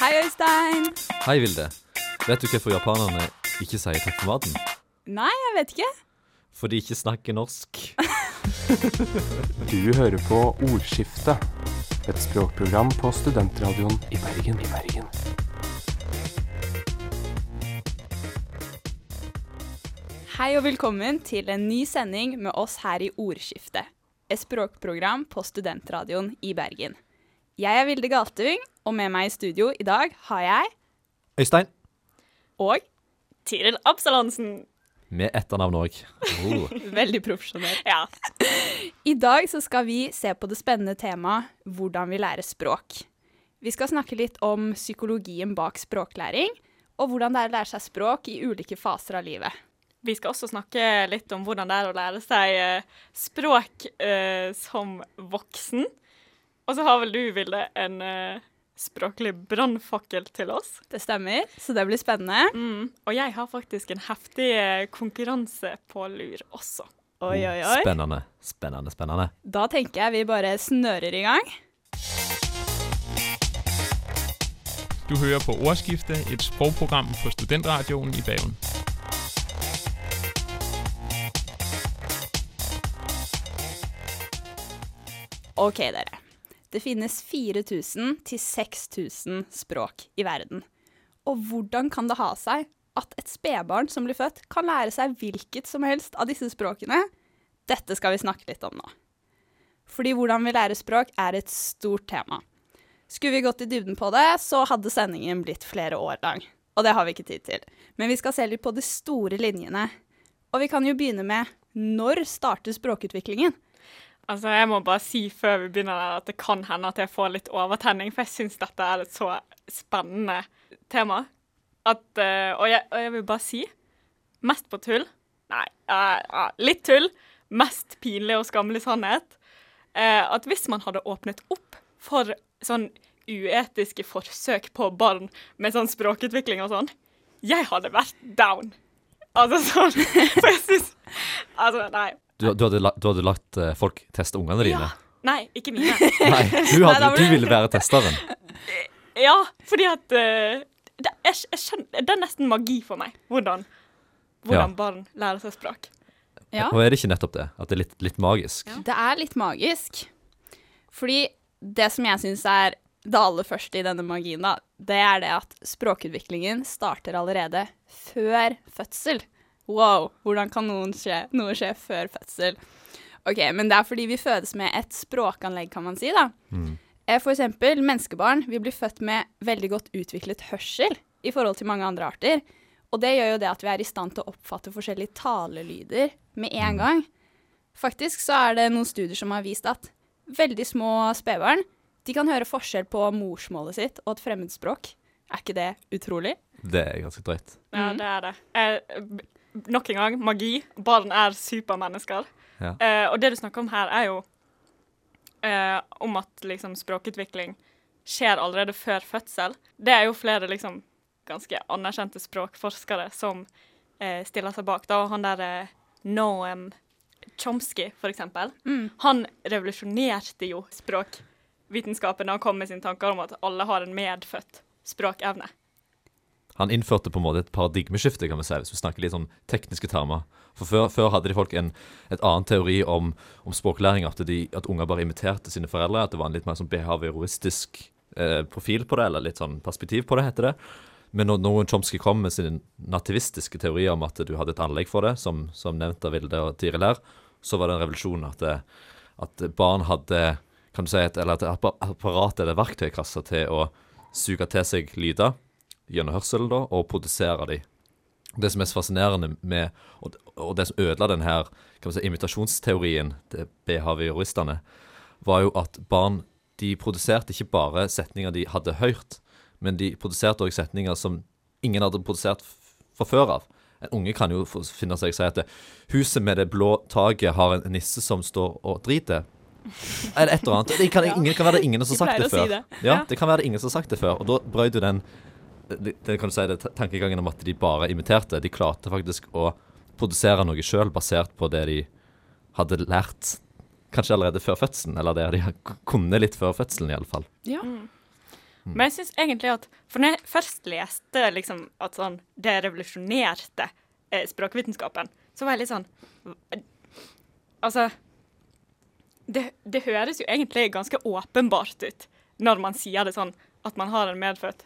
Hei, Øystein. Hei, Vilde. Vet du hvorfor japanerne ikke sier takk for maten? Nei, jeg vet ikke. For de ikke snakker norsk. Du hører på Ordskiftet, et språkprogram på studentradioen i Bergen. I Bergen. Hei og velkommen til en ny sending med oss her i Ordskiftet. Et språkprogram på studentradioen i Bergen. Jeg er Vilde Galtung, og med meg i studio i dag har jeg Øystein. og Tiril Absalonsen. Med etternavn òg. Oh. Veldig profesjonell. Ja. I dag så skal vi se på det spennende temaet hvordan vi lærer språk. Vi skal snakke litt om psykologien bak språklæring, og hvordan det er å lære seg språk i ulike faser av livet. Vi skal også snakke litt om hvordan det er å lære seg eh, språk eh, som voksen. Og så har vel du, Vilde, en uh, språklig brannfakkel til oss. Det stemmer, så det blir spennende. Mm. Og jeg har faktisk en heftig eh, konkurranse på lur også. Oi, oi, oi. Spennende, spennende, spennende. Da tenker jeg vi bare snører i gang. Du hører på Ordskifte, et språkprogram på Studentradioen i Bergen. Ok, dere. Det finnes 4000 til 6000 språk i verden. Og hvordan kan det ha seg at et spedbarn som blir født, kan lære seg hvilket som helst av disse språkene? Dette skal vi snakke litt om nå. Fordi hvordan vi lærer språk er et stort tema. Skulle vi gått i dybden på det, så hadde sendingen blitt flere år lang. Og det har vi ikke tid til. Men vi skal se litt på de store linjene. Og vi kan jo begynne med når starter språkutviklingen? Altså, Jeg må bare si før vi begynner der at det kan hende at jeg får litt overtenning, for jeg syns dette er et så spennende tema. At, uh, og, jeg, og jeg vil bare si mest på tull. Nei, uh, uh, litt tull. Mest pinlig og skammelig sannhet. eh, at hvis man hadde åpnet opp for sånn uetiske forsøk på barn med sånn språkutvikling og sånn, jeg hadde vært down. Altså sånn For jeg syns Altså, nei. Du, du, hadde, la- du hadde latt eh, folk teste ungene dine? Ja. Nei, ikke mine. Nei, du, Nei, da hadde, var du det- ville være testeren. Ja, fordi at eh, det, jeg, jeg skjønner, det er nesten magi for meg hvordan, hvordan Ja. barn lærer seg språk. Ja. Og er det ikke nettopp det? At det er litt, litt magisk? Det er litt magisk. Fordi det som jeg syns er det aller første i denne magien, da, det er det at språkutviklingen starter allerede før fødsel. Wow, hvordan kan noen skje, noe skje før fødsel? Ok, men det er fordi vi fødes med et språkanlegg, kan man si, da. Mm. For eksempel menneskebarn, vi blir født med veldig godt utviklet hørsel i forhold til mange andre arter. Og det gjør jo det at vi er i stand til å oppfatte forskjellige talelyder med en gang. Faktisk så er det noen studier som har vist at veldig små spedbarn de kan høre forskjell på morsmålet sitt og et fremmedspråk. Er ikke det utrolig? Det er ganske drøyt. Ja, Mhm. det er det. Jeg nok en gang, magi. Barn er supermennesker. Ja. Eh, og det du snakker om her, er jo eh, om at liksom, språkutvikling skjer allerede før fødsel. Det er jo flere liksom, ganske anerkjente språkforskere som eh, stiller seg bak. Da. Han der eh, Noam Chomsky, for eksempel. Mm. Han revolusjonerte jo språkvitenskapen da han kom med sine tanker om at alle har en medfødt språkevne. Han innførte på en måte et paradigmeskifte, kan vi si, hvis vi snakker litt sånn tekniske termer. For før, før hadde de folk en et annen teori om, om språklæring, at, de, at unger bare imiterte sine foreldre. At det var en litt mer sånn behavioristisk eh, profil på det, eller litt sånn perspektiv på det, heter det. Men når, når Chomsky kom med sin nativistiske teori om at du hadde et anlegg for det, som, som nevnt av Vilde og Tiril her, så var det en revolusjon at, det, at barn hadde kan du si, et, eller et apparat eller verktøykasse til å suge til seg lyder gjennom hørselen da, og produsere de. Det som er så fascinerende med, og, og det som ødela denne her kan man si, imitasjonsteorien til behavioristene, var jo at barn de produserte ikke bare setninger de hadde hørt, men de produserte også setninger som ingen hadde produsert fra før av. En unge kan jo finne seg si at det, huset med det blå taket har en nisse som står og driter. Eller et eller annet. Det kan, ingen, kan være det ingen som har sagt det å si før. det. Ja, Ja. det kan være det ingen som har sagt det før. Og da brøt du den det, det kan du si, det ta- tankegangen om at de bare imiterte. De klarte faktisk å produsere noe sjøl basert på det de hadde lært kanskje allerede før fødselen, eller det de kunne litt før fødselen, iallfall. Ja. Men jeg syns egentlig at For når jeg først leste liksom at sånn Det revolusjonerte eh, språkvitenskapen, så var jeg litt sånn Altså det, det høres jo egentlig ganske åpenbart ut når man sier det sånn at man har en medfødt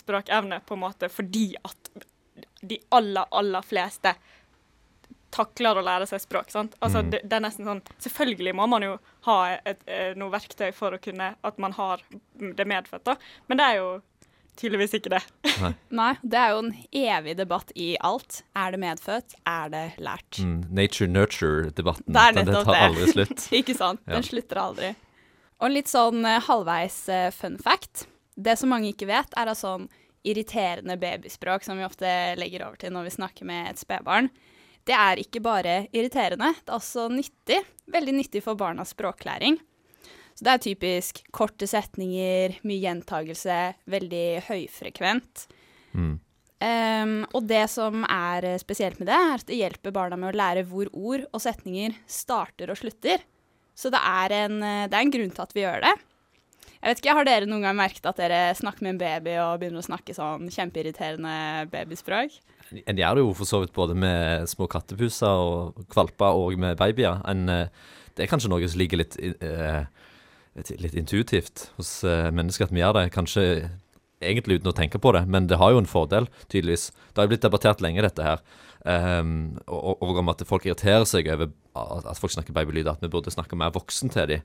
språkevne, på en måte fordi at de aller, aller fleste takler å lære seg språk. sant? Altså, Mm. det, det er nesten sånn Selvfølgelig må man jo ha et, et, noe verktøy for å kunne At man har det medfødt, da. Men det er jo tydeligvis ikke det. Nei, det er jo en evig debatt i alt. Er det medfødt? Er det lært? Mm, Nature-nurture-debatten. Det er den- Den nettopp tar det. aldri slutt. Ikke sant? Ja. Den slutter aldri. Og litt sånn eh, halvveis eh, fun fact. Det som mange ikke vet, er at sånn irriterende babyspråk som vi ofte legger over til når vi snakker med et spedbarn, det er ikke bare irriterende, det er også nyttig. Veldig nyttig for barnas språklæring. Så det er typisk korte setninger, mye gjentagelse, veldig høyfrekvent. Mm. Um, og det som er spesielt med det, er at det hjelper barna med å lære hvor ord og setninger starter og slutter. Så det er, en, eh, det er en grunn til at vi gjør det. Jeg vet ikke, Har dere noen gang merket at dere snakker med en baby og begynner å snakke sånn kjempeirriterende babyspråk? En gjør det jo for så vidt både med små kattepuser og valper og med babyer. En, eh, det er kanskje noe som ligger litt, eh, litt, litt intuitivt hos eh, mennesker at vi gjør det. Kanskje egentlig uten å tenke på det, men det har jo en fordel, tydeligvis. Det har jo blitt debattert lenge, dette her. Um, og, og om at folk irriterer seg over at folk snakker babylyder, at vi burde snakke mer voksen til dem.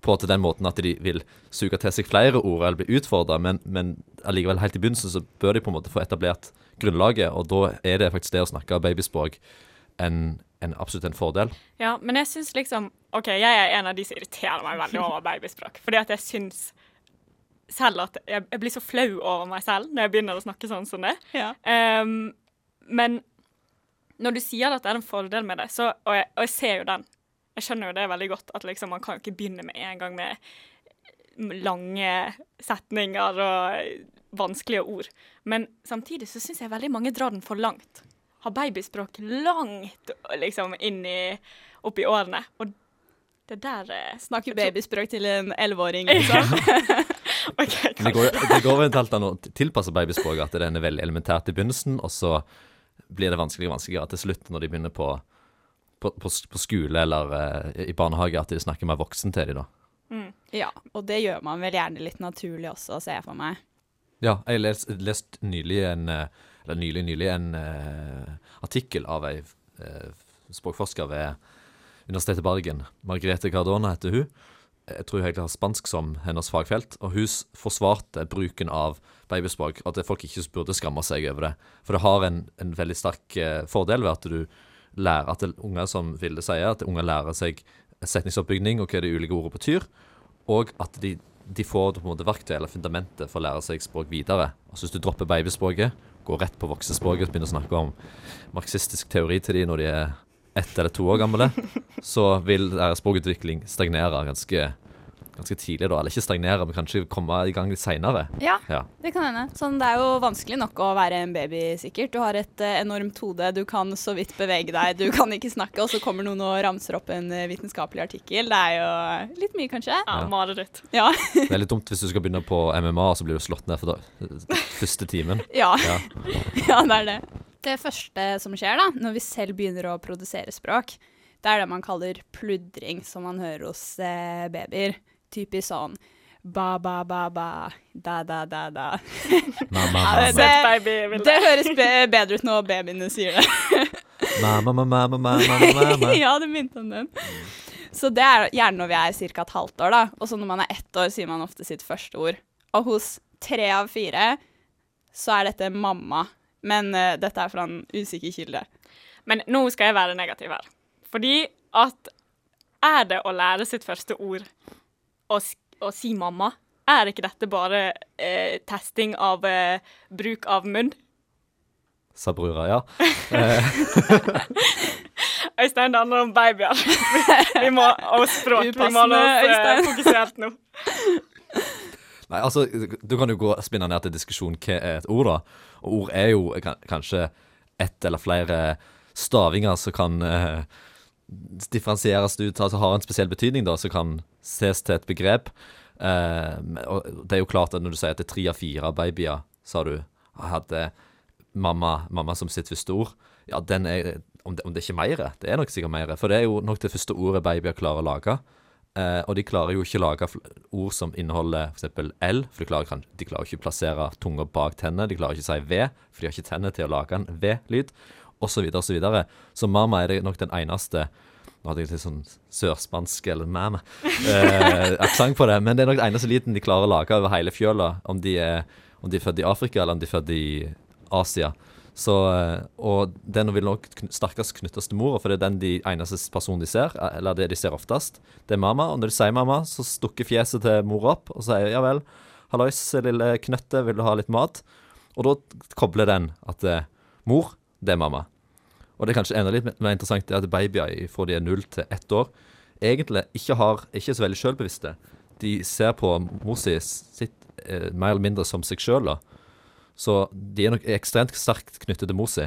På til den måten at de vil suge til seg flere ord eller bli utfordra, men, men allikevel helt i begynnelsen så bør de på en måte få etablert grunnlaget, og da er det faktisk det å snakke babyspråk en, en absolutt en fordel. Ja, men jeg syns liksom OK, jeg er en av de som irriterer meg veldig over babyspråk. Fordi at jeg syns selv at jeg, jeg blir så flau over meg selv når jeg begynner å snakke sånn som det. Ja. Um, men når du sier at det er en fordel med det, så, og, jeg, og jeg ser jo den Jeg skjønner jo det veldig godt, at liksom man kan jo ikke begynne med en gang med lange setninger og vanskelige ord. Men samtidig så syns jeg veldig mange drar den for langt. Har babyspråk langt liksom inn i opp i årene. Og det der eh, Snakker babyspråk til en elleveåring, liksom. okay, det går, det går eventuelt an å tilpasse babyspråket, at den er veldig elementært i begynnelsen, og så blir det vanskeligere og vanskeligere til slutt når de begynner på, på, på, på skole eller uh, i barnehage, at de snakker mer voksen til dem, da. Ja, og det gjør man vel gjerne litt naturlig også, ser jeg for meg. Ja, jeg har lest, nylig en eh, Eller nylig, nylig en uh, artikkel av ei uh, språkforsker ved Universitetet i Bergen. Margrethe Cardona heter hun. Jeg tror hun egentlig har spansk som hennes fagfelt. Og hun forsvarte bruken av babyspråk, at folk ikke burde skamme seg over det. For det har en, en veldig sterk fordel ved at du lærer at unger som Vilde sier, at unger lærer seg setningsoppbygning og hva de ulike ordene betyr. Og at de, de får på en måte verktøy eller fundamentet for å lære seg språk videre. Altså Hvis du dropper babyspråket, går rett på voksespråket og begynner å snakke om marxistisk teori til de når de er ett eller to år gamle, så vil deres språkutvikling stagnere ganske, ganske tidlig. da, Eller ikke stagnere, men kanskje komme i gang litt seinere. Ja, Ja. det kan hende. Sånn, det er jo vanskelig nok å være en baby, sikkert. Du har et eh, enormt hode, du kan så vidt bevege deg, du kan ikke snakke, og så kommer noen og ramser opp en eh, vitenskapelig artikkel. Det er jo litt mye, kanskje. Ja, mareritt. Ja. Det er litt dumt hvis du skal begynne på MMA, og så blir du slått ned for da, første timen. Ja. Ja. ja, det er det. Det første som skjer da, når vi selv begynner å produsere språk, det er det man kaller pludring, som man hører hos eh, babyer. Typisk sånn ba, ba, ba, ba, da, da, da, da. Det-. Det høres be bedre ut når babyene sier det. mamma, mamma, mamma, mamma, mamma. ja, det minte om den. Så det er gjerne når vi er ca. et halvt år, da. Og så når man er ett år, sier man ofte sitt første ord. Og hos tre av fire så er dette mamma. Men uh, dette er fra en usikker kilde. Men nå skal jeg være negativ her. Fordi at er det å lære sitt første ord å, å si mamma? Er ikke dette bare eh, testing av eh, bruk av munn? Sa brura, ja. Øystein, det handler om babyer. vi må, og språk. Vi må ha holde oss eh, fokusert nå. Nei, altså, Du kan jo gå spinne ned til diskusjon hva er et ord, da. Og ord er jo kanskje ett eller flere stavinger som kan eh, differensieres ut, altså har en spesiell betydning, da, som kan ses til et begrep. Eh, og det er jo klart at når du sier at det er tre av fire babyer, sa du, hadde mamma, mamma som sitt første ord, ja, den er om det, om det ikke er mer, det er nok sikkert mer. For det er jo nok det første ordet babyer klarer å lage. Eh, og de klarer jo ikke å lage ord som inneholder f.eks. L, for de klarer, de klarer ikke å plassere tunga bak tennene. De klarer ikke å si V, for de har ikke tenner til å lage en V-lyd, osv., osv. Så, videre. så mamma er det nok den eneste Nå hadde jeg litt sånn sørspansk eller mæme eh, aksent på det, men det er nok den eneste liten de klarer å lage over hele fjøla, om de er, om de er født i Afrika eller om de er født i Asia. Så, eh, og den vil nok sterkest knyttes til mora, for det er den de eneste personen de ser, eh, eller det de ser oftest. Det er mamma, og når de sier mamma, så stukker fjeset til mor opp og sier ja vel, hallois, lille knøtte, vil du ha litt mat? Og da kobler den at eh, mor, det er mamma. Og det er kanskje enda litt mer interessant det er at babyer fra de er null til ett år, egentlig ikke, har, ikke er så veldig sjølbevisste. De ser på mor si sitt eh, mer eller mindre som seg sjøl, da. Så de er nok ekstremt sterkt knyttet til mor si.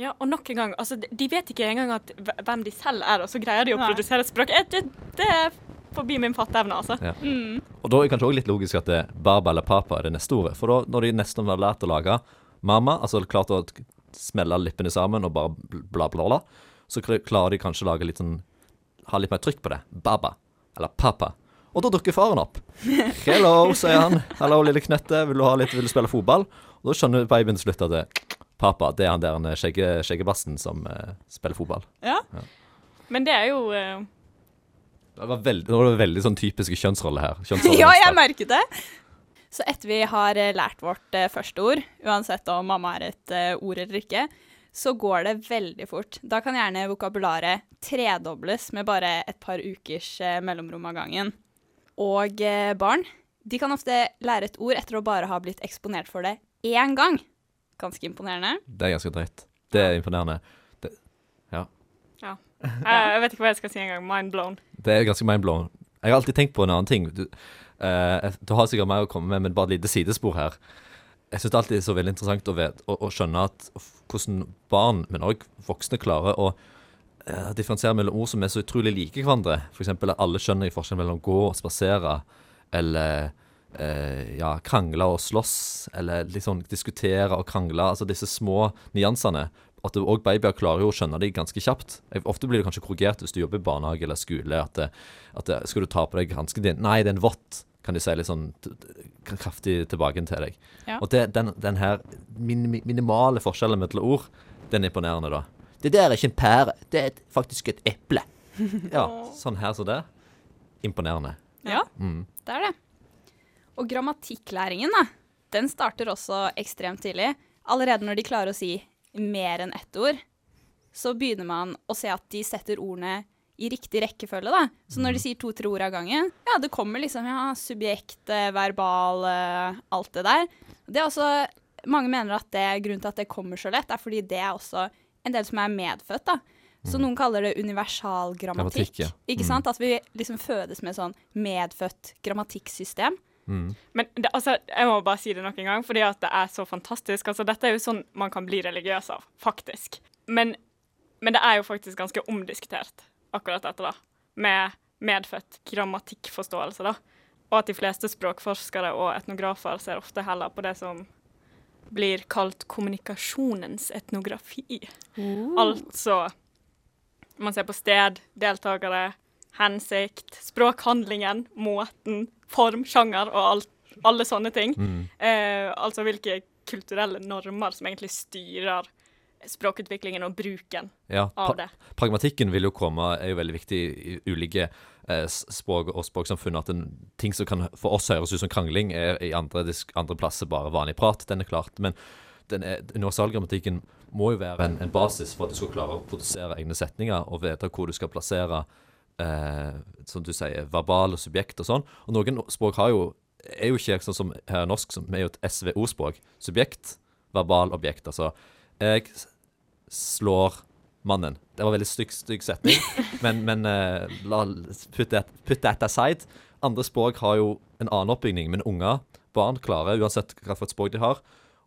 Ja, og nok en gang, altså, de- vet ikke engang at hvem de selv er, og så greier de å Nei. produsere et språk. Det, det er forbi min fatteevne, altså. Ja. Og da er det kanskje også litt logisk at det er baba eller papa er det neste ordet. For da, når de nesten har lært å lage mamma, altså klart å smelle lippene sammen og bare bla, bla, bla, så klarer de kanskje å lage litt sånn Ha litt mer trykk på det. Baba. Eller pappa. Og da dukker faren opp. Hello, sier han. Hallo, lille knøtte. Vil du, ha litt, vil du spille fotball? Og da skjønner babyen til slutt at det, pappa, det er han der er skjegge, skjeggebassen som uh, spiller fotball. Ja. Men det er jo uh... Det var veldig, det var veldig sånn typiske kjønnsrolle her. Kjønnsrolle ja, jeg merket det. Så etter vi har eh, lært vårt eh, første ord, uansett om mamma er et eh, ord eller ikke, så går det veldig fort. Da kan gjerne vokabularet tredobles med bare et par ukers mellomrom av gangen. Og barn de kan ofte lære et ord etter å bare ha blitt eksponert for det én gang. Ganske imponerende. Det er ganske drøyt. Det er imponerende. Ja. ja. jeg vet ikke hva jeg skal si engang. Mind blown. Det er ganske mind blown. Jeg har alltid tenkt på en annen ting. Du, eh, du har sikkert mer å komme med, men bare et lite sidespor her. Jeg syns det alltid er så veldig interessant å, vet, å, å skjønne at hvordan barn, men òg voksne, klarer å eh, differensiere mellom ord som er så utrolig like hverandre. F.eks. at alle skjønner i forskjell mellom gå og spasere, eller eh, ja, krangle og slåss, eller liksom diskutere og krangle. Altså disse små nyansene. At òg babyer klarer jo å skjønne de ganske kjapt. Ofte blir du kanskje korrigert hvis du jobber i barnehage eller skole. At, det, at det, 'Skal du ta på deg hansken din?' 'Nei, det er en vott', kan de si litt sånn kraftig tilbake til deg. Ja. Og det, den, den her min, minimale forskjellen mellom ord, den er imponerende, da. Det der er ikke en pære, det er faktisk et eple. Ja, sånn her som det. Imponerende. Ja, Mm. det er det. Og grammatikklæringen, da, den starter også ekstremt tidlig. Allerede når de klarer å si mer enn ett ord, så begynner man å se at de setter ordene i riktig rekkefølge, da. Så når de sier to-tre ord av gangen, ja, det kommer liksom ja, subjekt, eh, verbal, eh, alt det der. Det er også Mange mener at det grunnen til at det kommer så lett, er fordi det er også en del som er medfødt, da. Så noen kaller det universal grammatikk. Grammatikk, ja. Ikke Mm. sant? At vi liksom fødes med sånn medfødt grammatikksystem. Mm. Men det, altså, jeg må bare si det nok en gang, fordi at det er så fantastisk. Altså, dette er jo sånn man kan bli religiøs av, faktisk. Men, men det er jo faktisk ganske omdiskutert, akkurat dette, da. Med medfødt grammatikkforståelse, da. Og at de fleste språkforskere og etnografer ser ofte heller på det som blir kalt kommunikasjonens etnografi. Altså Man ser på sted, deltakere, hensikt, språkhandlingen, måten, form, sjanger og alt, alle sånne ting. Mm. Eh, altså hvilke kulturelle normer som egentlig styrer språkutviklingen og bruken Ja, av det. pragmatikken vil jo komme, er jo veldig viktig i ulike eh, språk og språksamfunn. At en, ting som kan for oss høres ut som krangling, er i andre, andre plasser bare vanlig prat. Den er klart. Men den er, universalgrammatikken må jo være en, en basis for at du skal klare å produsere egne setninger og vite hvor du skal plassere eh, som du sier, verbale subjekt og sånn. Og noen språk har jo, er jo ikke sånn som her i norsk, som er jo et SVO-språk. Subjekt, verbal, objekt. Altså jeg slår mannen. Det var en veldig stygg, stygg setning, men, men uh, la, put, that, put that aside. Andre språk har jo en annen oppbygning, men unger, barn, klarer, uansett hva for et språk de har,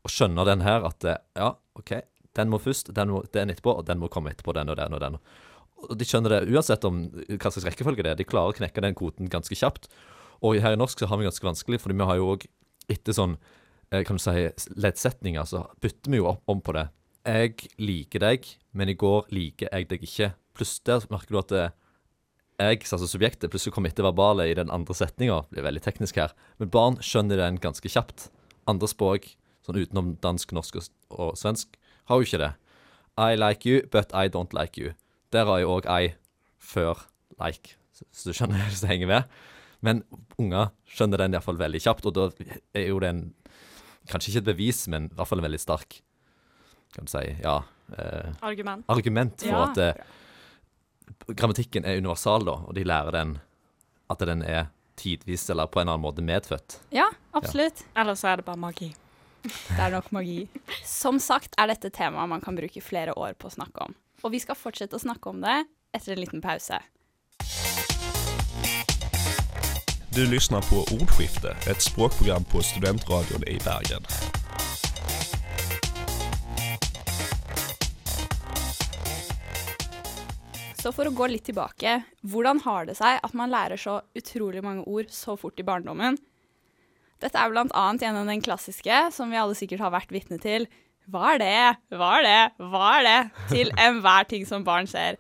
å skjønne den her at eh, ja, OK, den må først, den må, den etterpå, og den må komme etterpå, den og den og den. Og de skjønner det uansett om hva slags rekkefølge det er. De klarer å knekke den koden ganske kjapt. Og her i norsk så har vi ganske vanskelig, fordi vi har jo òg etter sånn eh, kan du si, leddsetninger, så bytter vi jo opp om på det. Jeg liker deg, men i går liker jeg deg ikke. Pluss der merker du at det, jeg, altså subjektet, plutselig kommer etter verbale i den andre setninga. Blir veldig teknisk her. Men barn skjønner den ganske kjapt. Andre språk, sånn utenom dansk, norsk og, svensk, har jo ikke det. I like you, but I don't like you. Der har jo òg I før like, så, du skjønner hvis det henger med. Men unger skjønner den iallfall veldig kjapt, og da er jo det en Kanskje ikke et bevis, men i hvert fall en veldig sterk kan du si, ja, eh, Argument. argument for Ja. at eh, grammatikken er universal, da, og de lærer den at den er tidvis eller på en annen måte medfødt. Ja, absolutt. Eller så er det bare magi. Det er nok magi. Som sagt er dette temaet man kan bruke flere år på å snakke om. Og vi skal fortsette å snakke om det etter en liten pause. Du lyssnar på Ordskifte, ett språkprogram på Studentradion i Bergen. Så for å gå litt tilbake, hvordan har det seg at man lærer så utrolig mange ord så fort i barndommen? Dette er annet gjennom den klassiske, som vi alle sikkert har vært vitne til. Hva er det? Hva er det? Hva er det? Til enhver ting som barn ser.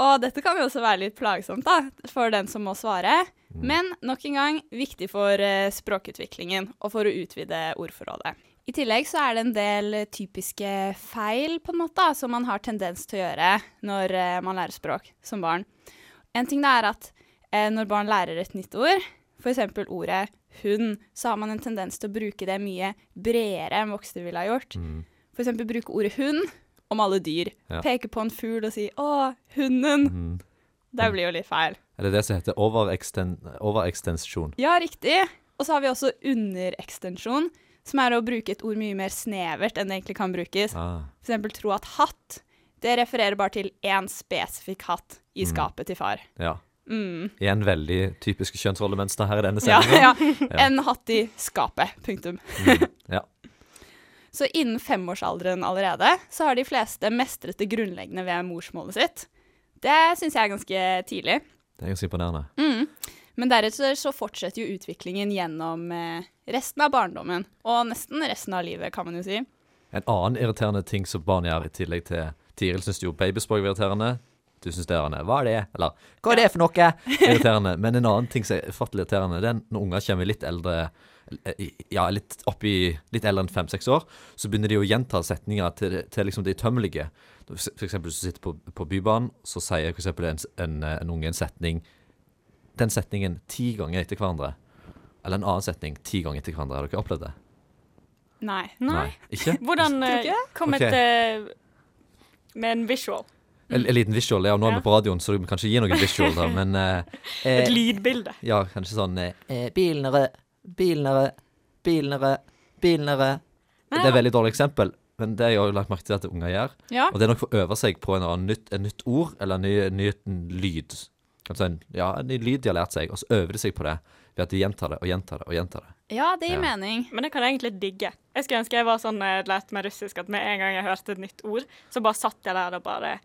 Og dette kan jo også være litt plagsomt da, for den som må svare. Men nok en gang viktig for eh, språkutviklingen og for å utvide ordforrådet. I tillegg så er det en del typiske feil på en måte, som man har tendens til å gjøre når eh, man lærer språk som barn. En ting er at eh, når barn lærer et nytt ord, f.eks. ordet hund, så har man en tendens til å bruke det mye bredere enn voksne ville ha gjort. Mm. F.eks. bruke ordet hund om alle dyr. Ja. Peke på en fugl og si 'å, hunden'. Mm. Det blir jo litt feil. Er det det som heter overeksten overekstensjon? Ja, riktig. Og så har vi også underekstensjon, som er å bruke et ord mye mer snevert enn det egentlig kan brukes. Ah. Eksempel tro at hatt, det refererer bare til én spesifikk hatt i skapet til far. Ja. Mm. Igjen veldig typiske kjønnsrollemønster her i denne Ja, ja. ja. En hatt i skapet. Punktum. Mm. Ja. Så innen femårsalderen allerede, så har de fleste mestret det grunnleggende ved morsmålet sitt. Det syns jeg er ganske tidlig. Det er ganske imponerende. Mm. Men deretter så fortsetter jo utviklingen gjennom eh, resten av barndommen. Og nesten resten av livet, kan man jo si. En annen irriterende ting som barn gjør, i tillegg til Tiril syns jo babyspråk er irriterende. Du syns det er irriterende. Hva er det? Eller hva er det for noe? Irriterende. Men en annen ting som er ufattelig irriterende, det er når unger kommer litt eldre ja, litt oppi litt eldre enn fem-seks år, så begynner de å gjenta setninger til, til liksom det utømmelige. Eksempel hvis du sitter på, på Bybanen, så sier for en, en, en unge en setning Den setningen ti ganger etter hverandre. Eller en annen setning ti ganger etter hverandre. Har dere opplevd det? Nei. Nei. Ikke? Hvordan eh, kom okay. et uh, med en visual? En, en liten visual. Ja, nå er Ja. vi på radioen, så du kan ikke gi noen visual, da, men uh, Et eh, lydbilde. Ja, kanskje sånn Bilen er rød, bilen er rød, bilen er rød, bilen er rød. Det er et veldig dårlig eksempel, men det har jeg lagt merke til at unger gjør. Ja. Og det er nok for å øve seg på en annen nytt, en nytt ord, eller en ny, en ny en lyd. Si en, ja, en ny lyd de har lært seg, og så øver de seg på det ved at de gjentar det og gjentar det og gjentar det. ja, det gir Ja. mening. Men det kan jeg egentlig digge. Jeg skulle ønske jeg var sånn jeg lært med russisk at med en gang jeg hørte et nytt ord, så bare satt jeg der og bare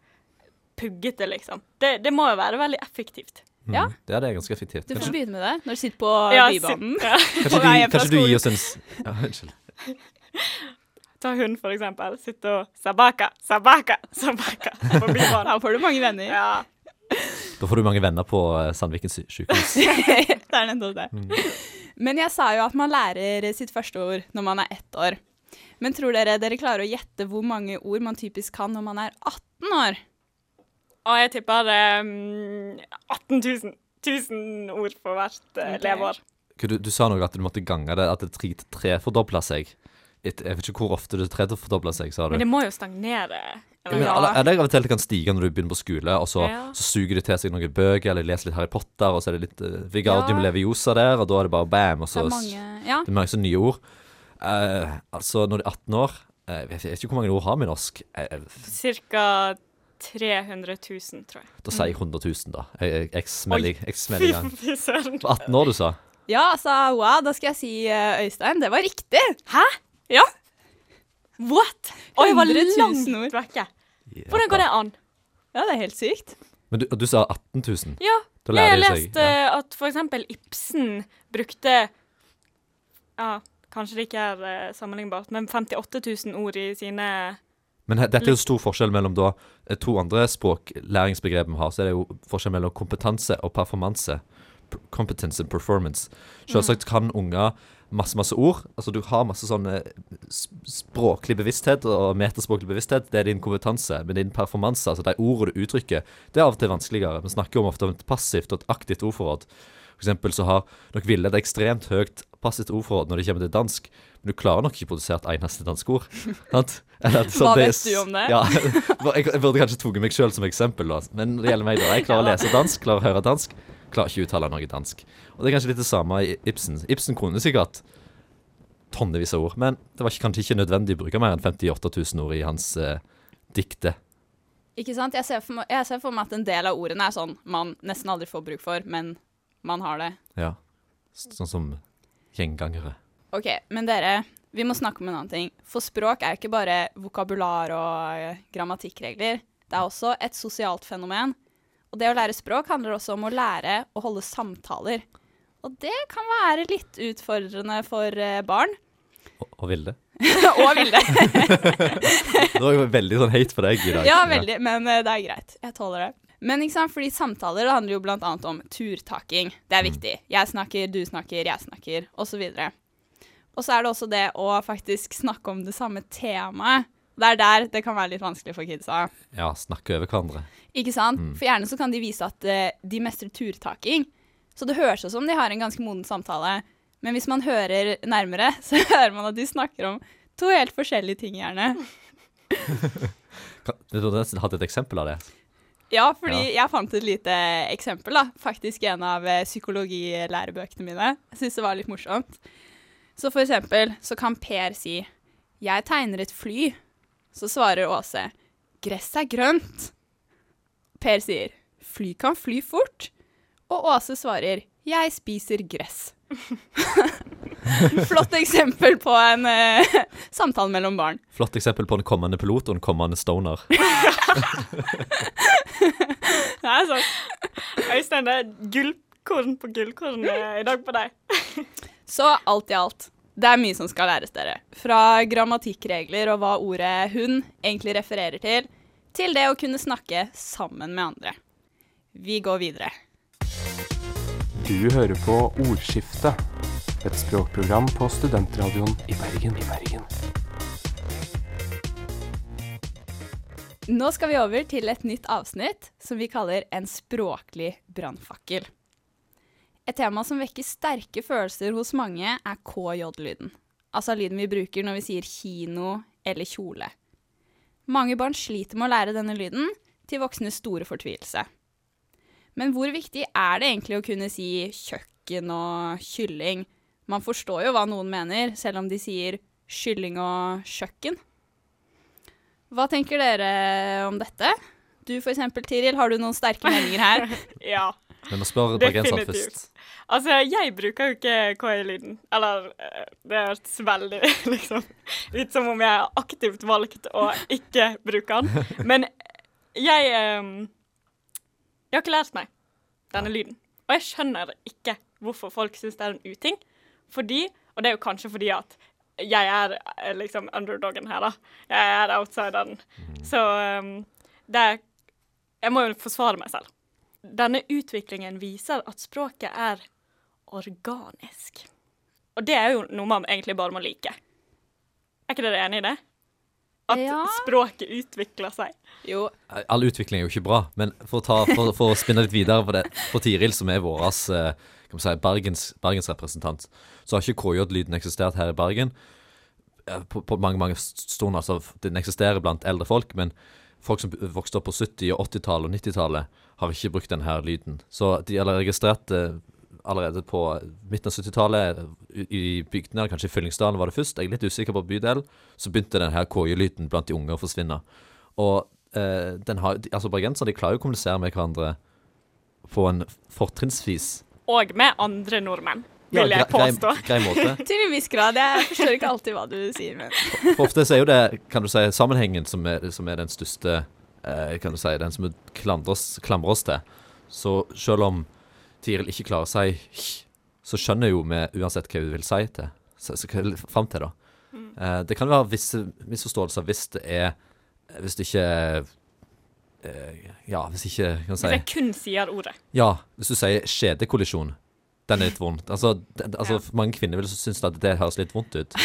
pugget det, liksom. Det, det må jo være veldig effektivt. Mm. Ja. Det er det ganske effektivt. Du får Kanskje, begynne med det når du sitter på Ja, Bybanen. ja. kanskje, du, kanskje du gir oss en s- Ja, unnskyld. Ta hund, for eksempel. Sitte og sabaka, sabaka, sabaka på bybanen. Da får du mange venner. Ja. Da får du mange venner på eh, Sandviken sy- sykehus. det er nettopp det. Men jeg sa jo at man lærer sitt første ord når man er ett år. Men tror dere dere klarer å gjette hvor mange ord man typisk kan når man er 18 år? Og jeg tipper um, 18 000. 000 ord for hvert uh, okay. leveår. Du, du sa noe at du måtte gange det, at det tre, fordobla seg. Et, jeg vet ikke hvor ofte det tredobla seg, sa du. Men det må jo stagnere. Eller? ja. Er det av det kan stige når du begynner på skole, og så, Ja. så suger de til seg noen bøker, eller leser litt Harry Potter, og så er det litt uh, Vigardium Ja. leviosa der, og da er det bare bam, og Det så er mange Ja. Det er mange sånne nye ord. Uh, altså, når de er 18 år uh, Jeg vet ikke hvor mange ord har vi i norsk. Eh, eh, Cirka 300 000, tror jeg. da sier jeg 100 000, da. Jeg, jeg, jeg smeller jeg smeller i gang. På 18 år, du sa? Ja, altså, wow, da skal jeg si eh, Øystein. Det var riktig. Hæ? Ja. What? Oi, jeg var 100 000 langt ord. vekke. Hvordan går det an? Ja, det er helt sykt. Men du, du sa 18 000? Ja, Da jeg har seg lest at for eksempel Ibsen brukte Ja, kanskje det ikke er eh, sammenlignbart, men 58 000 ord i sine Men dette er jo stor forskjell mellom da eh, to andre språklæringsbegrep vi har. Så er det jo forskjell mellom kompetanse og performanse. Competence and performance. Selvsagt kan unger masse, masse ord. Altså du har masse sånne språklig bevissthet og metaspråklig bevissthet. Det er din kompetanse. Men din performanse, altså de ordene du uttrykker, det er av og til vanskeligere. Vi snakker om ofte om et passivt og et aktivt ordforråd. For eksempel så har nok Ville et ekstremt høyt passivt ordforråd når det kommer til dansk, men du klarer nok ikke å produsere et eneste dansk ord. sant? Hva det vet du om det? Ja, jeg burde kanskje tatt meg sjøl som eksempel, men det gjelder meg, da. Jeg klarer å lese dansk, klarer å høre dansk, klarer ikke å uttale noe dansk. Og det er kanskje litt det samme i Ibsen. Ibsen kunne sikkert tonnevis av ord, men det var kanskje ikke nødvendig å bruke mer enn 58 000 ord i hans eh, dikte. Ikke sant? Jeg ser, for meg, jeg ser for meg at en del av ordene er sånn man nesten aldri får bruk for, men man har det. Ja. Sånn som gjengangere. OK, men dere, vi må snakke om en annen ting. For språk er ikke bare vokabular og eh, grammatikkregler. Det er også et sosialt fenomen. Og det å lære språk handler også om å lære å holde samtaler. Og det kan være litt utfordrende for eh, barn. Og, og Vilde. og Vilde. Det var jo veldig sånn hate for deg i dag. Ja, veldig, men eh, det er greit. Jeg tåler det. Men ikke sant, fordi samtaler det handler jo annet om turtaking. Det er viktig. Jeg snakker, du snakker, jeg snakker, osv. Og så er det også det å faktisk snakke om det samme temaet. Det er der det kan være litt vanskelig for kidsa. Ja, snakke over hverandre. Ikke sant? Mm. For gjerne så kan de vise at uh, de mestrer turtaking. Så det høres ut som de har en ganske moden samtale. Men hvis man hører nærmere, så hører man at de snakker om to helt forskjellige ting, gjerne. Du burde nesten hatt et eksempel av det. Ja, fordi jeg fant et lite eksempel, da. Faktisk en av eh, psykologilærebøkene mine. Jeg syns det var litt morsomt. Så for eksempel så kan Per si 'Jeg tegner et fly'. Så svarer Åse 'Gress er grønt'. Per sier 'Fly kan fly fort'. Og Åse svarer 'Jeg spiser gress'. Flott eksempel på en uh, samtale mellom barn. Flott eksempel på en kommende pilot og en kommende stoner. Det er sånn. Øystein, det er gullkorn på gullkorn eh, i dag på deg. Så alt i alt, det er mye som skal læres dere. Fra grammatikkregler og hva ordet hun egentlig refererer til, til det å kunne snakke sammen med andre. Vi går videre. Du hører på Ordskiftet, et språkprogram på studentradioen i Bergen. I Bergen. Nå skal vi over til et nytt avsnitt som vi kaller En språklig brannfakkel. Et tema som vekker sterke følelser hos mange, er KJ-lyden. Altså lyden vi bruker når vi sier kino eller kjole. Mange barn sliter med å lære denne lyden, til voksnes store fortvilelse. Men hvor viktig er det egentlig å kunne si kjøkken og kylling? Man forstår jo hva noen mener, selv om de sier kylling og kjøkken. Hva tenker dere om dette? Du for eksempel, Tiril, har du noen sterke meninger her? Ja. Vi må spørre bergenseren først. Altså, jeg bruker jo ikke KI-lyden. Eller eh, det hørtes veldig liksom ut som om jeg har aktivt valgt å ikke bruke den. Men jeg um, Jeg har ikke lært meg denne lyden. Og jeg skjønner ikke hvorfor folk syns det er en uting. Fordi, og det er jo kanskje fordi at jeg er eh, liksom underdogen her, da. Jeg er outsideren. Så um, det er Jeg må jo forsvare meg selv. Denne utviklingen viser at språket er organisk. Og det er jo noe man egentlig bare må like. Er ikke dere enig i det? At Ja. språket utvikler seg. Jo, All utvikling er jo ikke bra, men for å, ta, for, for å spinne litt videre på det For Tiril, som er vår eh, si, Bergens, Bergens representant, så har ikke KJ-lyden eksistert her i Bergen eh, på, på mange mange stunder. Altså, den eksisterer blant eldre folk, men folk som vokste opp på 70-, og 80-tallet og 90-tallet, har ikke brukt denne lyden. Så de har registrert det allerede på midten av 70-tallet i i bygdene, kanskje i Fyllingsdalen var det først, jeg er litt usikker på bydel, så begynte denne KJ-lyden blant de unge å forsvinne. Og eh, den har, de- altså bergensere de klarer jo å kommunisere med hverandre på en fortrinnsvis Og med andre nordmenn, ja, vil jeg grei- påstå. grei måte. til en viss grad. Jeg forstår ikke alltid hva du sier, men For ofte så er jo det, kan du si, sammenhengen som er, som er den største eh, Kan du si, den som vi klamrer oss til. Så selv om Tiril ikke klarer å si så skjønner jo vi uansett hva hun vil si til. Så, så hva fram til, da. Eh, det kan være visse misforståelser hvis det er Hvis det ikke eh, Ja, hvis ikke kan si, Hvis jeg kun sier ordet. Ja, hvis du sier skjedekollisjon. Den er litt vondt. Altså, det, altså Ja. Mange kvinner vil synes at det høres litt vondt ut.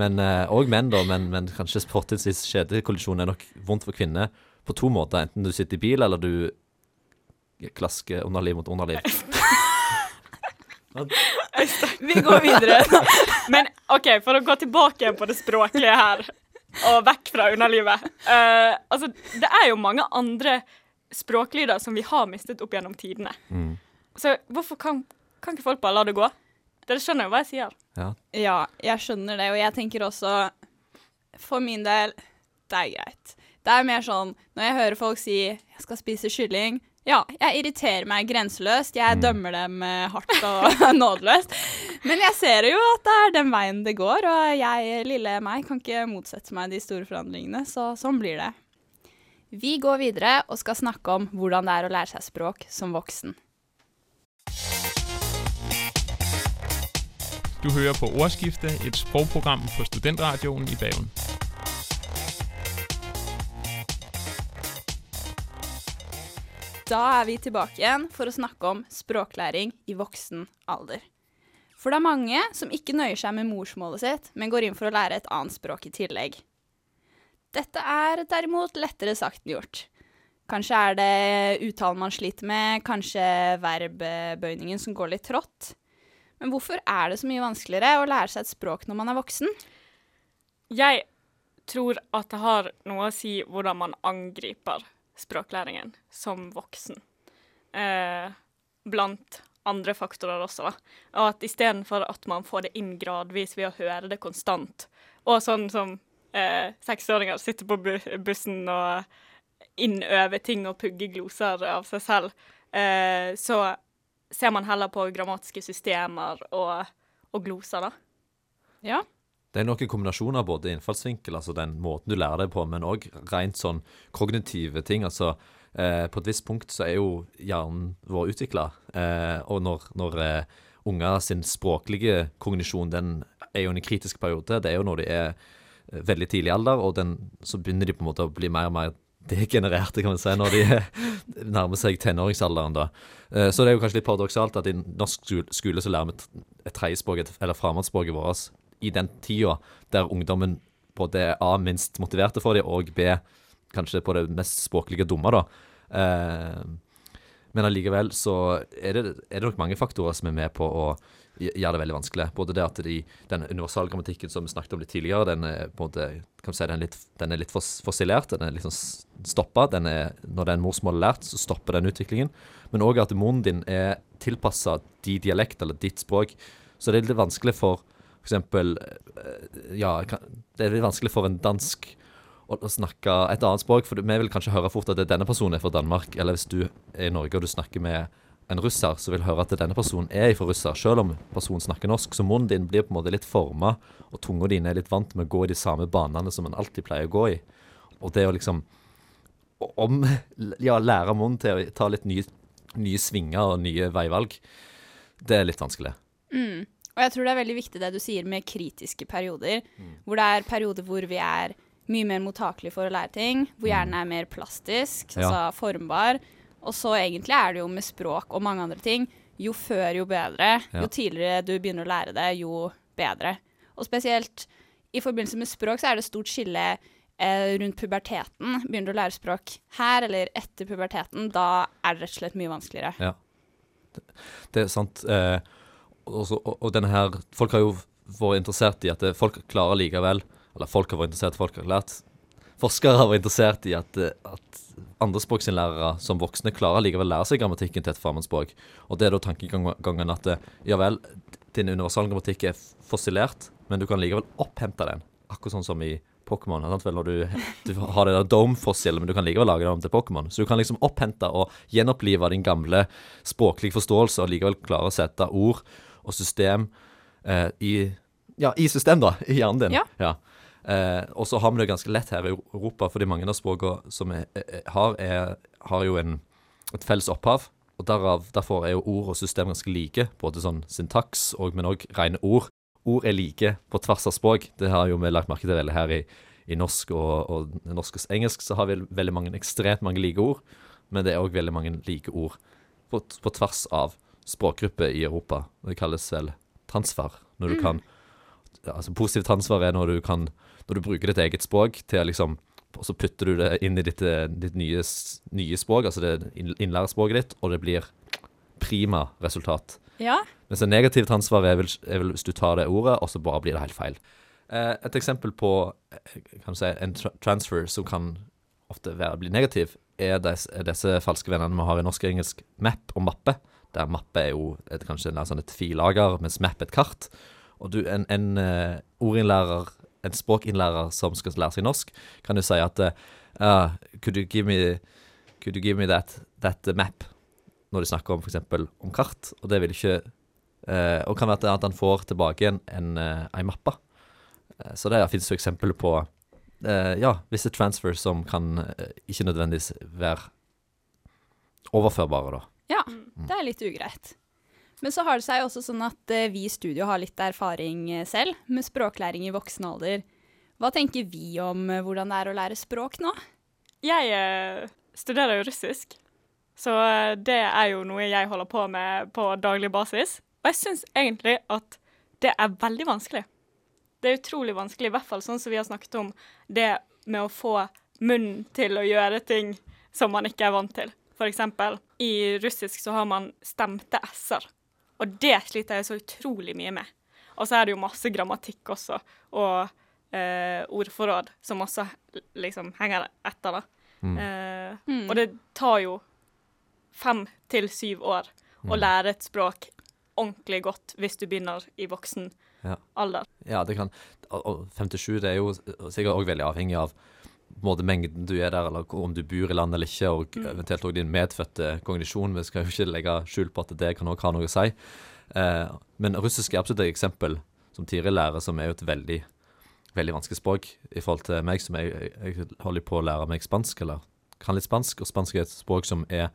Men, eh, og menn, da. Men, men kanskje fortrinnsvis skjedekollisjon er nok vondt for kvinner på to måter. Enten du sitter i bil, eller du klasker underliv mot underliv. Vi går videre. Men OK, for å gå tilbake igjen på det språklige her, og vekk fra underlivet. Uh, altså, det er jo mange andre språklyder som vi har mistet opp gjennom tidene. Mm. Så hvorfor kan, kan ikke folk bare la det gå? Dere skjønner jo hva jeg sier. Ja. Ja, jeg skjønner det, og jeg tenker også For min del, det er greit. Det er mer sånn når jeg hører folk si 'jeg skal spise kylling', ja, jeg irriterer meg grenseløst. Jeg dømmer dem eh, hardt og nådeløst. Men jeg ser jo at det er den veien det går, og jeg, lille meg, kan ikke motsette meg de store forandringene, så sånn blir det. Vi går videre og skal snakke om hvordan det er å lære seg språk som voksen. Du hører på Ordskiftet, et språkprogram på Studentradioen i Bergen. Da er vi tilbake igjen for å snakke om språklæring i voksen alder. For det er mange som ikke nøyer seg med morsmålet sitt, men går inn for å lære et annet språk i tillegg. Dette er derimot lettere sagt enn gjort. Kanskje er det uttalen man sliter med, kanskje verbbøyningen som går litt trått. Men hvorfor er det så mye vanskeligere å lære seg et språk når man er voksen? Jeg tror at det har noe å si hvordan man angriper språklæringen som voksen. Eh, blant andre faktorer også, da. Og at istedenfor at man får det inn gradvis ved å høre det konstant, og sånn som eh, seksåringer sitter på bu bussen og innøver ting og pugger gloser av seg selv, eh, så ser man heller på grammatiske systemer og, og gloser, da. Ja. Det er noen kombinasjoner kombinasjon av både innfallsvinkel, altså den måten du lærer deg på, men òg rent sånn kognitive ting. Altså eh, på et visst punkt så er jo hjernen vår utvikla, eh, og når, når eh, unger sin språklige kognisjon den er jo en kritisk periode, det er jo når de er eh, veldig tidlig alder, og den, så begynner de på en måte å bli mer og mer degenererte, kan man si, når de nærmer seg tenåringsalderen. da. Eh, Så det er jo kanskje litt paradoksalt at i norsk skole, så lærer vi et- tredjespråk, eller fremmedspråket vårt, i den tida der ungdommen både er A, minst motiverte for det, og B, kanskje på det mest språklige dumme, da. Eh, men allikevel så er det, er det nok mange faktorer som er med på å gjøre det veldig vanskelig. Både det at de, den universalgrammatikken som vi snakket om litt tidligere, den er måte, si, den er litt, den er litt fos- fossilert. Den er litt sånn stoppa. det er, en morsmål lært, så stopper den utviklingen. Men òg at munnen din er tilpassa din dialekt eller ditt språk. Så det er litt vanskelig for for eksempel eh, Ja, det er litt vanskelig for en dansk å, snakke et annet språk, for vi vil kanskje høre fort at denne personen er fra Danmark. Eller hvis du er i Norge og du snakker med en russer, så vil høre at denne personen er fra russer, selv om personen snakker norsk. Så munnen din blir på en måte litt forma, og tunga dine er litt vant med å gå i de samme banene som en alltid pleier å gå i. Og det å liksom om, ja, lære munnen til å ta litt nye, nye svinger og nye veivalg, det er litt vanskelig. Mm. Og jeg tror det er veldig viktig det du sier med kritiske perioder, hvor det er perioder hvor vi er mye mer mottakelige for å lære ting, hvor hjernen er mer plastisk, Ja. altså formbar. Og så egentlig er det jo med språk og mange andre ting, jo før jo bedre. Ja. Jo tidligere du begynner å lære det, jo bedre. Og spesielt i forbindelse med språk så er det stort skille eh, rundt puberteten. Begynner du å lære språk her eller etter puberteten, da er det rett og slett mye vanskeligere. Det er sant. Eh, og, så- og, og denne her Folk har jo vært interessert i at folk klarer likevel Eller folk har vært interessert, folk har lært Forskere har vært interessert i at, eh, at andrespråksinnlærere som voksne klarer likevel lære seg grammatikken til et fremmedspråk. Og det er da tankegangen at eh, ja vel, din universalgrammatikk er fossilert, men du kan likevel opphente den. Akkurat sånn som i Pokémon. Når du, du har det der dome-fossilet, men du kan likevel lage det om til Pokémon. Så du kan liksom opphente og gjenopplive din gamle språklige forståelse og likevel klare å sette ord og system eh, i Ja, i system, da. I hjernen din. Ja. Eh, og så har vi det ganske lett her i Europa, fordi mange av språkene som vi har, er, har jo en, et felles opphav. og derav, derfor er jo ord og system ganske like, både sånn syntaks og men òg rene ord. Ord er like på tvers av språk. Det har jo vi lagt merke til veldig her i, i norsk og, og norsk og engelsk, så har vi veldig mange, ekstremt mange like ord, men det er òg veldig mange like ord på, på tvers av språkgrupper i Europa. Det kalles vel transfer, når du kan ja, altså Positivt transfer er når du kan Når du bruker ditt eget språk til liksom og så putter du det inn i ditt, eh, ditt nye, nye språk, altså det innlærerspråket ditt, og det blir prima resultat. Ja. Mens en negativ transfer er vel, er vel hvis du tar det ordet, og så bare blir det helt feil. Eh, et eksempel på eh, kan du si, en tra transfer som kan ofte være, bli negativ, er, des, er disse falske vennene vi har i norsk og engelsk map og mappe. Der mappe er jo et, kanskje en, sånn et filager, mens map er et kart. Og du, en, en uh, ordinnlærer, en språkinnlærer som skal lære seg norsk, kan jo si at eh, ah, could, you give me, could you give me that, that map? Når de snakker om f.eks. om kart, og det vil ikke uh, Og kan være at han får tilbake en, en, eh, mappe. Eh, så det finnes jo eksempler på eh, ja, visse transfers som kan eh, ikke nødvendigvis være overførbare, da. Ja, det er litt ugreit. Men så har det seg også sånn at eh, vi i studio har litt erfaring eh, selv med språklæring i voksen alder. Hva tenker vi om eh, hvordan det er å lære språk nå? Jeg studerer jo russisk, så det er jo noe jeg holder på med på daglig basis. Og jeg syns egentlig at det er veldig vanskelig. Det er utrolig vanskelig, i hvert fall sånn som vi har snakket om, det med å få munnen til å gjøre ting som man ikke er vant til. For eksempel, i russisk så har man stemte s-er, og det sliter jeg så utrolig mye med. Og så er det jo masse grammatikk også, og eh, ordforråd som også liksom henger etter, da. Eh, Mm. Og det tar jo fem til syv år å lære et språk ordentlig godt hvis du begynner i voksen Ja. alder. Ja, det kan Og og 57 det er jo sikkert òg veldig avhengig av måte mengden du er der, eller om du bor i landet eller ikke, og eventuelt også din medfødte kognisjon. Vi skal jo ikke legge skjul på at det kan også ha noe å si. Eh, men russisk er absolutt et eksempel som Tiril lærer, som er jo et veldig veldig vanskelig språk i forhold til meg, som jeg, jeg, holder på å lære meg spansk, eller kan litt spansk, og spansk er et språk som er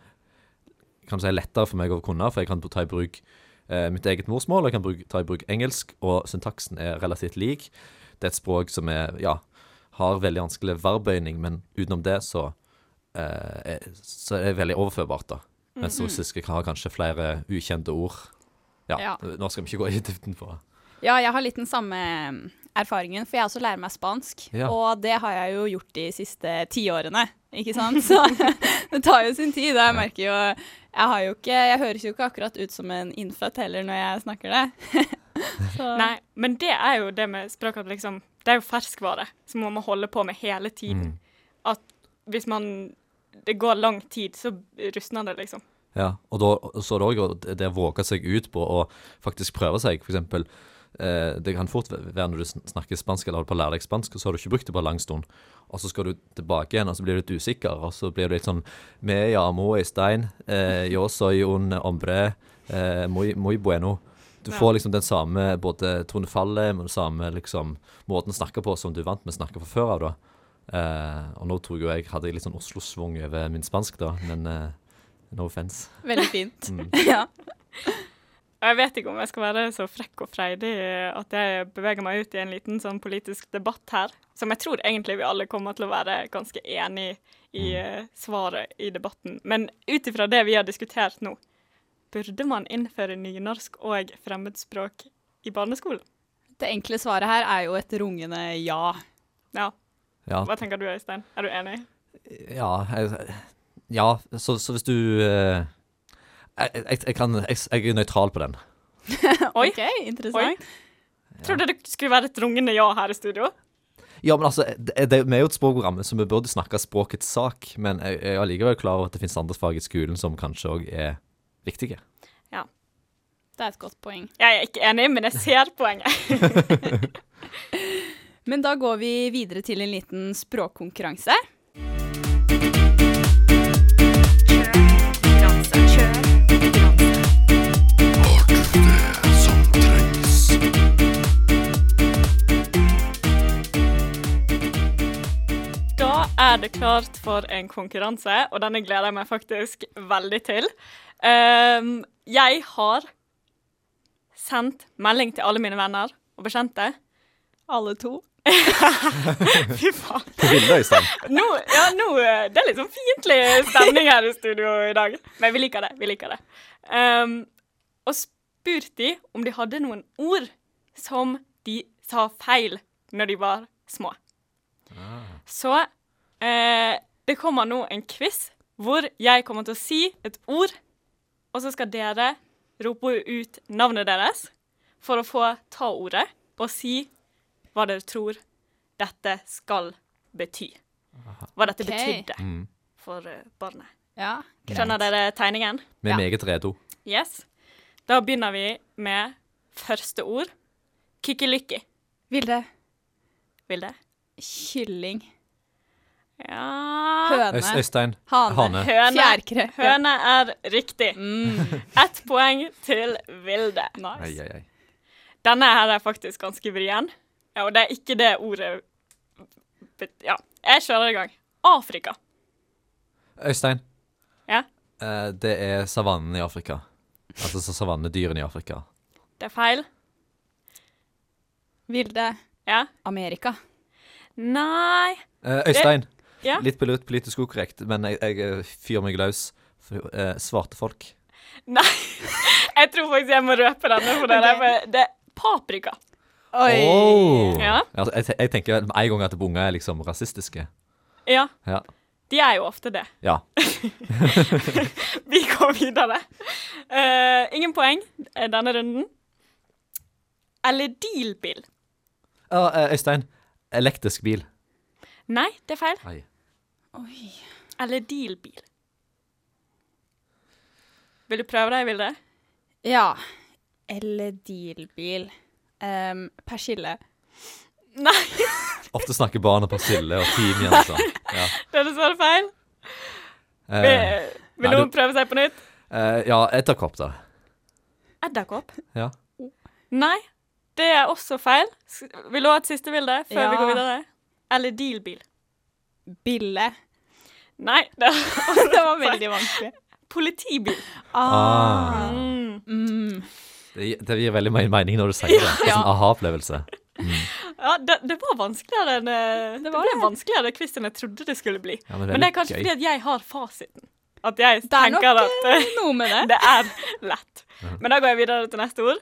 kan du si, lettere for meg å kunne, for jeg kan ta i bruk eh, mitt eget morsmål, jeg kan bruke, ta i bruk engelsk, og syntaksen er relativt lik. Det er et språk som er, ja, har veldig vanskelig verbøyning, men utenom det så, eh, så er det veldig overførbart, da. Mens russisk har kanskje flere ukjente ord. Ja, Ja. nå skal vi ikke gå i dybden på Ja, jeg har litt den samme mm, erfaringen, for jeg også lærer meg spansk. Ja. Og det har jeg jo gjort de siste tiårene, ikke sant? Så det tar jo sin tid. Jeg merker jo Jeg har jo ikke Jeg høres jo ikke akkurat ut som en innfødt heller når jeg snakker det. Nei, men det er jo det med språk at liksom Det er jo ferskvare som man må holde på med hele tiden. At hvis man Det går lang tid, så rustner det, liksom. Ja, og da, så er det òg det å våge seg ut på å faktisk prøve seg. Eksempel, eh, det kan fort være når du snakker spansk eller holder på å lære deg spansk, og så har du ikke brukt det på en lang stund. Og så skal du tilbake igjen, og så blir du litt usikker, og så blir du litt sånn Me llamo Øystein, eh, yo soy un hombre, eh, muy, muy bueno. Du får liksom den samme både tonefallet, men den samme liksom måten å snakke på som du er vant med å snakke fra før av, da. Eh, og nå tror jeg jeg hadde litt sånn Oslo-svung over min spansk, da, men eh, no offence. Veldig fint. Mm. ja. Og jeg vet ikke om jeg skal være så frekk og freidig at jeg beveger meg ut i en liten sånn politisk debatt her, som jeg tror egentlig vi alle kommer til å være ganske enig i mm. svaret i debatten. Men ut ifra det vi har diskutert nå, burde man innføre nynorsk og fremmedspråk i barneskolen? Det enkle svaret her er jo et rungende ja. Ja. Ja, Hva tenker du, Øystein? Er du enig? ja, jeg, ja så, så hvis du eh, jeg, jeg, jeg, kan, jeg, jeg er nøytral på den. Oi. OK, interessant. Trodde det skulle være et rungende ja her i studio. Ja, men altså, det, det, Vi er jo et språkprogram, så vi burde snakke språkets sak. Men jeg, jeg er allikevel klar over at det finnes andre fag i skolen som kanskje òg er viktige. Det er et godt poeng. Jeg er ikke enig, men jeg ser poenget. Men da går vi videre til en liten språkkonkurranse. Er det klart for en konkurranse, og denne gleder jeg meg faktisk veldig til. Um, jeg har sendt melding til alle mine venner og bekjente. Alle to. Fy faen. På bildet, Øystein. Nå, ja, nå, eh, det er litt sånn fiendtlig stemning her i studio i dag. Men vi liker det. Vi liker det. Um, og spurt de om de hadde noen ord som de sa feil når de var små. Så eh, det kommer nå en quiz hvor jeg kommer til å si et ord, og så skal dere rope ut navnet deres for å få ta ordet og si hva dere tror dette skal bety. Hva dette okay. betydde Mm. for eh, barnet. Ja, Skjønner dere tegningen? Vi er Ja. meget redo. Yes. Da begynner vi med første ord. Kikkelykki. Vilde. Vilde? Kylling. Ja Høne. Øystein. Hane. Hane. Høne. Fjærkre. Høne er riktig. Mm. Ett poeng til Vilde. Nice. Ei, ei, ei. Denne her er faktisk ganske vrien. Ja, og det er ikke det ordet Ja, jeg kjører i gang. Afrika. Øystein. Ja? Eh, det er savannen i Afrika. Altså savannedyrene i Afrika. Det er feil. Vilde. Ja? Amerika. Nei Eh, Øystein. Ja? Litt polit- politisk ukorrekt, men jeg, jeg eh, fyrer meg løs. For, eh, svarte folk. Nei. Jeg tror faktisk jeg må røpe denne for det Ok. Det er paprika. Oi. Oh. Ja. Altså, jeg, jeg tenker med en gang at unger er liksom rasistiske. Ja, Ja. de er jo ofte det. ja. Vi går videre. Uh, ingen poeng eh, denne runden. Eller dealbil? Uh, Øystein. Elektrisk bil. Nei, det er feil. Ai. Oi. dealbil Vil du prøve deg, Vilde? Ja. Eledilbil. Um, persille. Nei, Ofte snakker barn om persille og timian sånn. Ja. det er dessverre feil. Uh, Vil, vil nei, noen du- prøve seg på nytt? Uh, ja, edderkopp, da. Edderkopp? Ja. Nei, det er også feil. Vil du ha et siste bilde før Ja. vi går videre? Eledilbil. Bille. Nei, det det var veldig vanskelig. Politibil. Ah. Mm. Mm. Det, gir- det gir veldig mye mening når du sier det. Det er Ja. sånn aha-opplevelse. Ja, det, det var vanskeligere enn eh, Det, var ble det. vanskeligere quiz enn jeg trodde det skulle bli. Ja, men Men det er kanskje gøy. fordi at jeg har fasiten. At jeg Det er nok at eh, noe med det. det er lett. Men da går jeg videre til neste ord.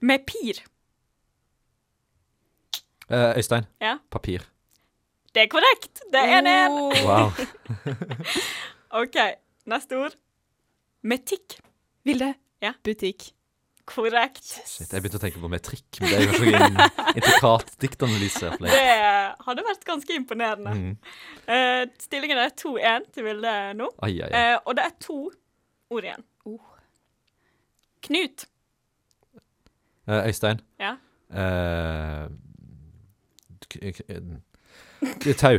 Med pir. Eh, Øystein. Ja. Papir. Det er korrekt. Det er en en. Oh. Wow. OK, neste ord. Metikk. Vilde. Ja. Butikk. Korrekt. Shit, jeg begynte å tenke på metrikk, men det er jo kanskje en intrikat diktanalyse. Det hadde vært ganske imponerende. Mm. Uh, stillingen er 2-1 til Vilde nå. Ai, ai, ai. Uh, og det er to ord igjen. Oh. Knut. Uh, Øystein. Ja. Eh, k- Tau.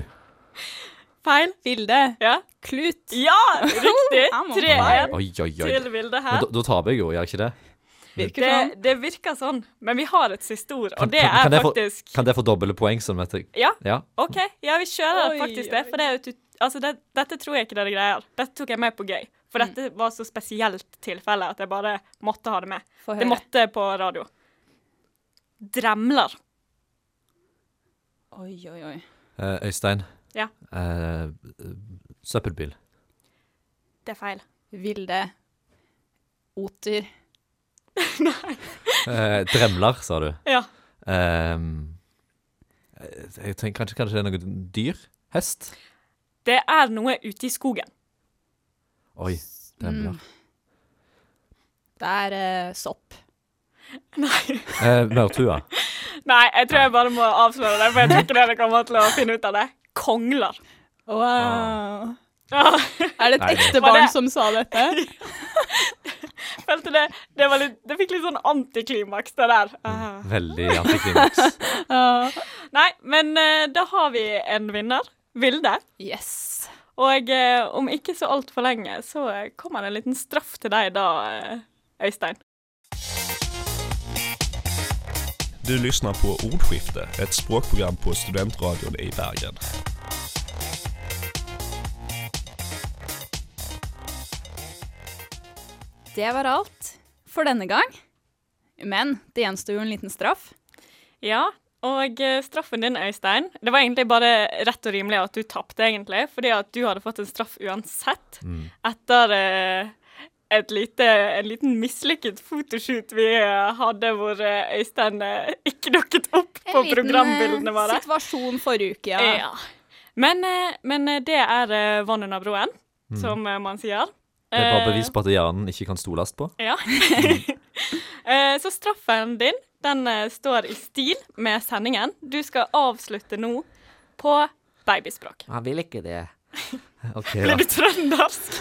Feil. Bilde. Ja. Klut. Ja, riktig. I'm on 3-1 Oi, oi, oi. til Vilde Men her. da, da taper jeg jo, gjør jeg ikke det? Virker Det, sånn. det virker sånn, men vi har et siste ord, og det kan- er faktisk det få- faktisk Kan det få doble poeng som metrikk? Ja, Ja. OK. Ja, vi kjører Oi, faktisk det. For det er jo ut- Altså, det, dette tror jeg ikke dere greier. Dette tok jeg med på gøy. For Mm. dette var så spesielt tilfelle at jeg bare måtte ha det med. Det måtte på radio. Dremler. Oi, oi, oi. Eh, Øystein. Ja. Uh, søppelbil. Det er feil. Vilde. Oter. Eh, dremler, sa du. Ja. Ehm, eh, jeg tenker kanskje, kanskje det er noe dyr? Hest? Det er noe ute i skogen. Oi, dremler. Mm. Det er sopp. Nei. Eh. Nei, jeg tror jeg bare må avsløre det, for jeg tror ikke dere kommer til å finne ut av det. Kongler. Wow. Ah. Er det et Nei, ekte barn det- som sa dette? følte det Det, var litt, det fikk litt sånn antiklimaks, det der. Ah. Veldig antiklimaks. ah. Nei, men eh, da har vi en vinner. Vilde. Yes. Og eh, om ikke så altfor lenge, så eh, kommer det en liten straff til deg da, Øystein. Du lyssnar på Ordskifte, ett språkprogram på Studentradion i Bergen. Det var alt for denne gang. Men det gjenstår jo en liten straff. Ja, og eh, straffen din, Øystein Det var egentlig bare rett og rimelig at du tapte, egentlig. Fordi at du hadde fått en straff uansett. Etter eh, lite, en liten mislykket fotoshoot vi eh, hadde hvor eh, Øystein eh, ikke dukket opp på programbildene våre. situasjon forrige uke, ja. Ja. Men, men det er vann under broen, som eh, man sier. Det er bare bevis på at hjernen ikke kan stoles på. Ja. Eh, Så straffen din, den står i stil med sendingen. Du skal avslutte nå på babyspråk. Han vil ikke det. OK, Blir da. du trøndersk?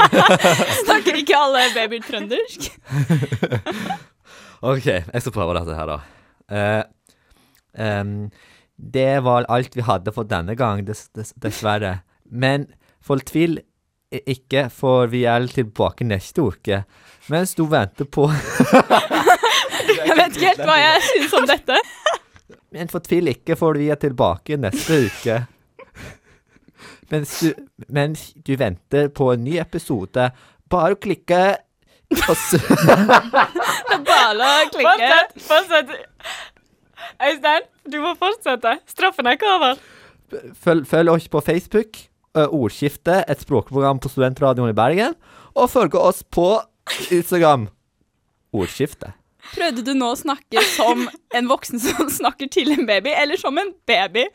Snakker ikke alle babyer trøndersk? OK, jeg skal prøve dette her, da. Uh, um, det var alt vi hadde for denne gang, dess, dess, dessverre. Men fortvil tvil ikke, for vi er tilbake neste uke. Mens du venter på Jeg vet ikke helt hva jeg syns om dette. Men fortvil ikke, for vi er tilbake neste uke. Mens du, mens du venter på en ny episode, bare klikke og Bare å klikke. Fortsett! fortsett. Øystein, du må fortsette. Straffen er ikke over. følg, følg oss på Facebook, Ordskiftet, et språkprogram på Studentradioen i Bergen, og følg oss på Instagram, Ordskiftet. Prøvde du nå å snakke som en voksen som snakker til en baby, eller som en baby?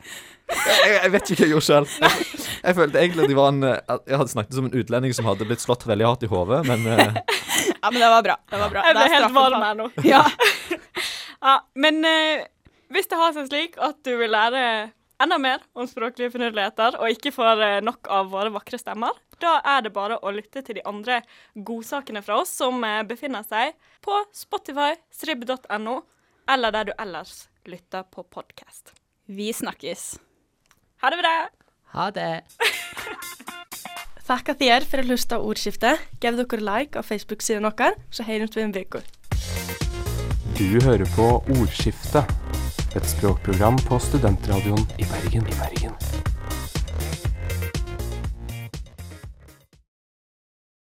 Jeg, jeg vet ikke hva jeg gjorde selv. Jeg, følte egentlig at jeg, var en, jeg hadde snakket som en utlending som hadde blitt slått veldig hardt i hodet, men ø, Ja, men det var bra. Det var bra. Jeg Det ble er helt varm her nå. Ja. Ja, men uh, hvis det har seg slik at du vil lære enda mer om språklige finurligheter, og ikke får eh, nok av våre vakre stemmer, da er det bare å lytte til de andre godsakene fra oss som eh, befinner seg på Spotify, srib.no, eller der du ellers lytter på podkast. Vi snakkes. Ha det bra! Ha det. Þakka þér fyrir að hlusta á ordskiftet. Gefðu okkur like á Facebook-síðan okkar, svo heyrjumst við um viku. Du hører på Ordskiftet, et språkprogram på Studentradioen i Bergen. I Bergen.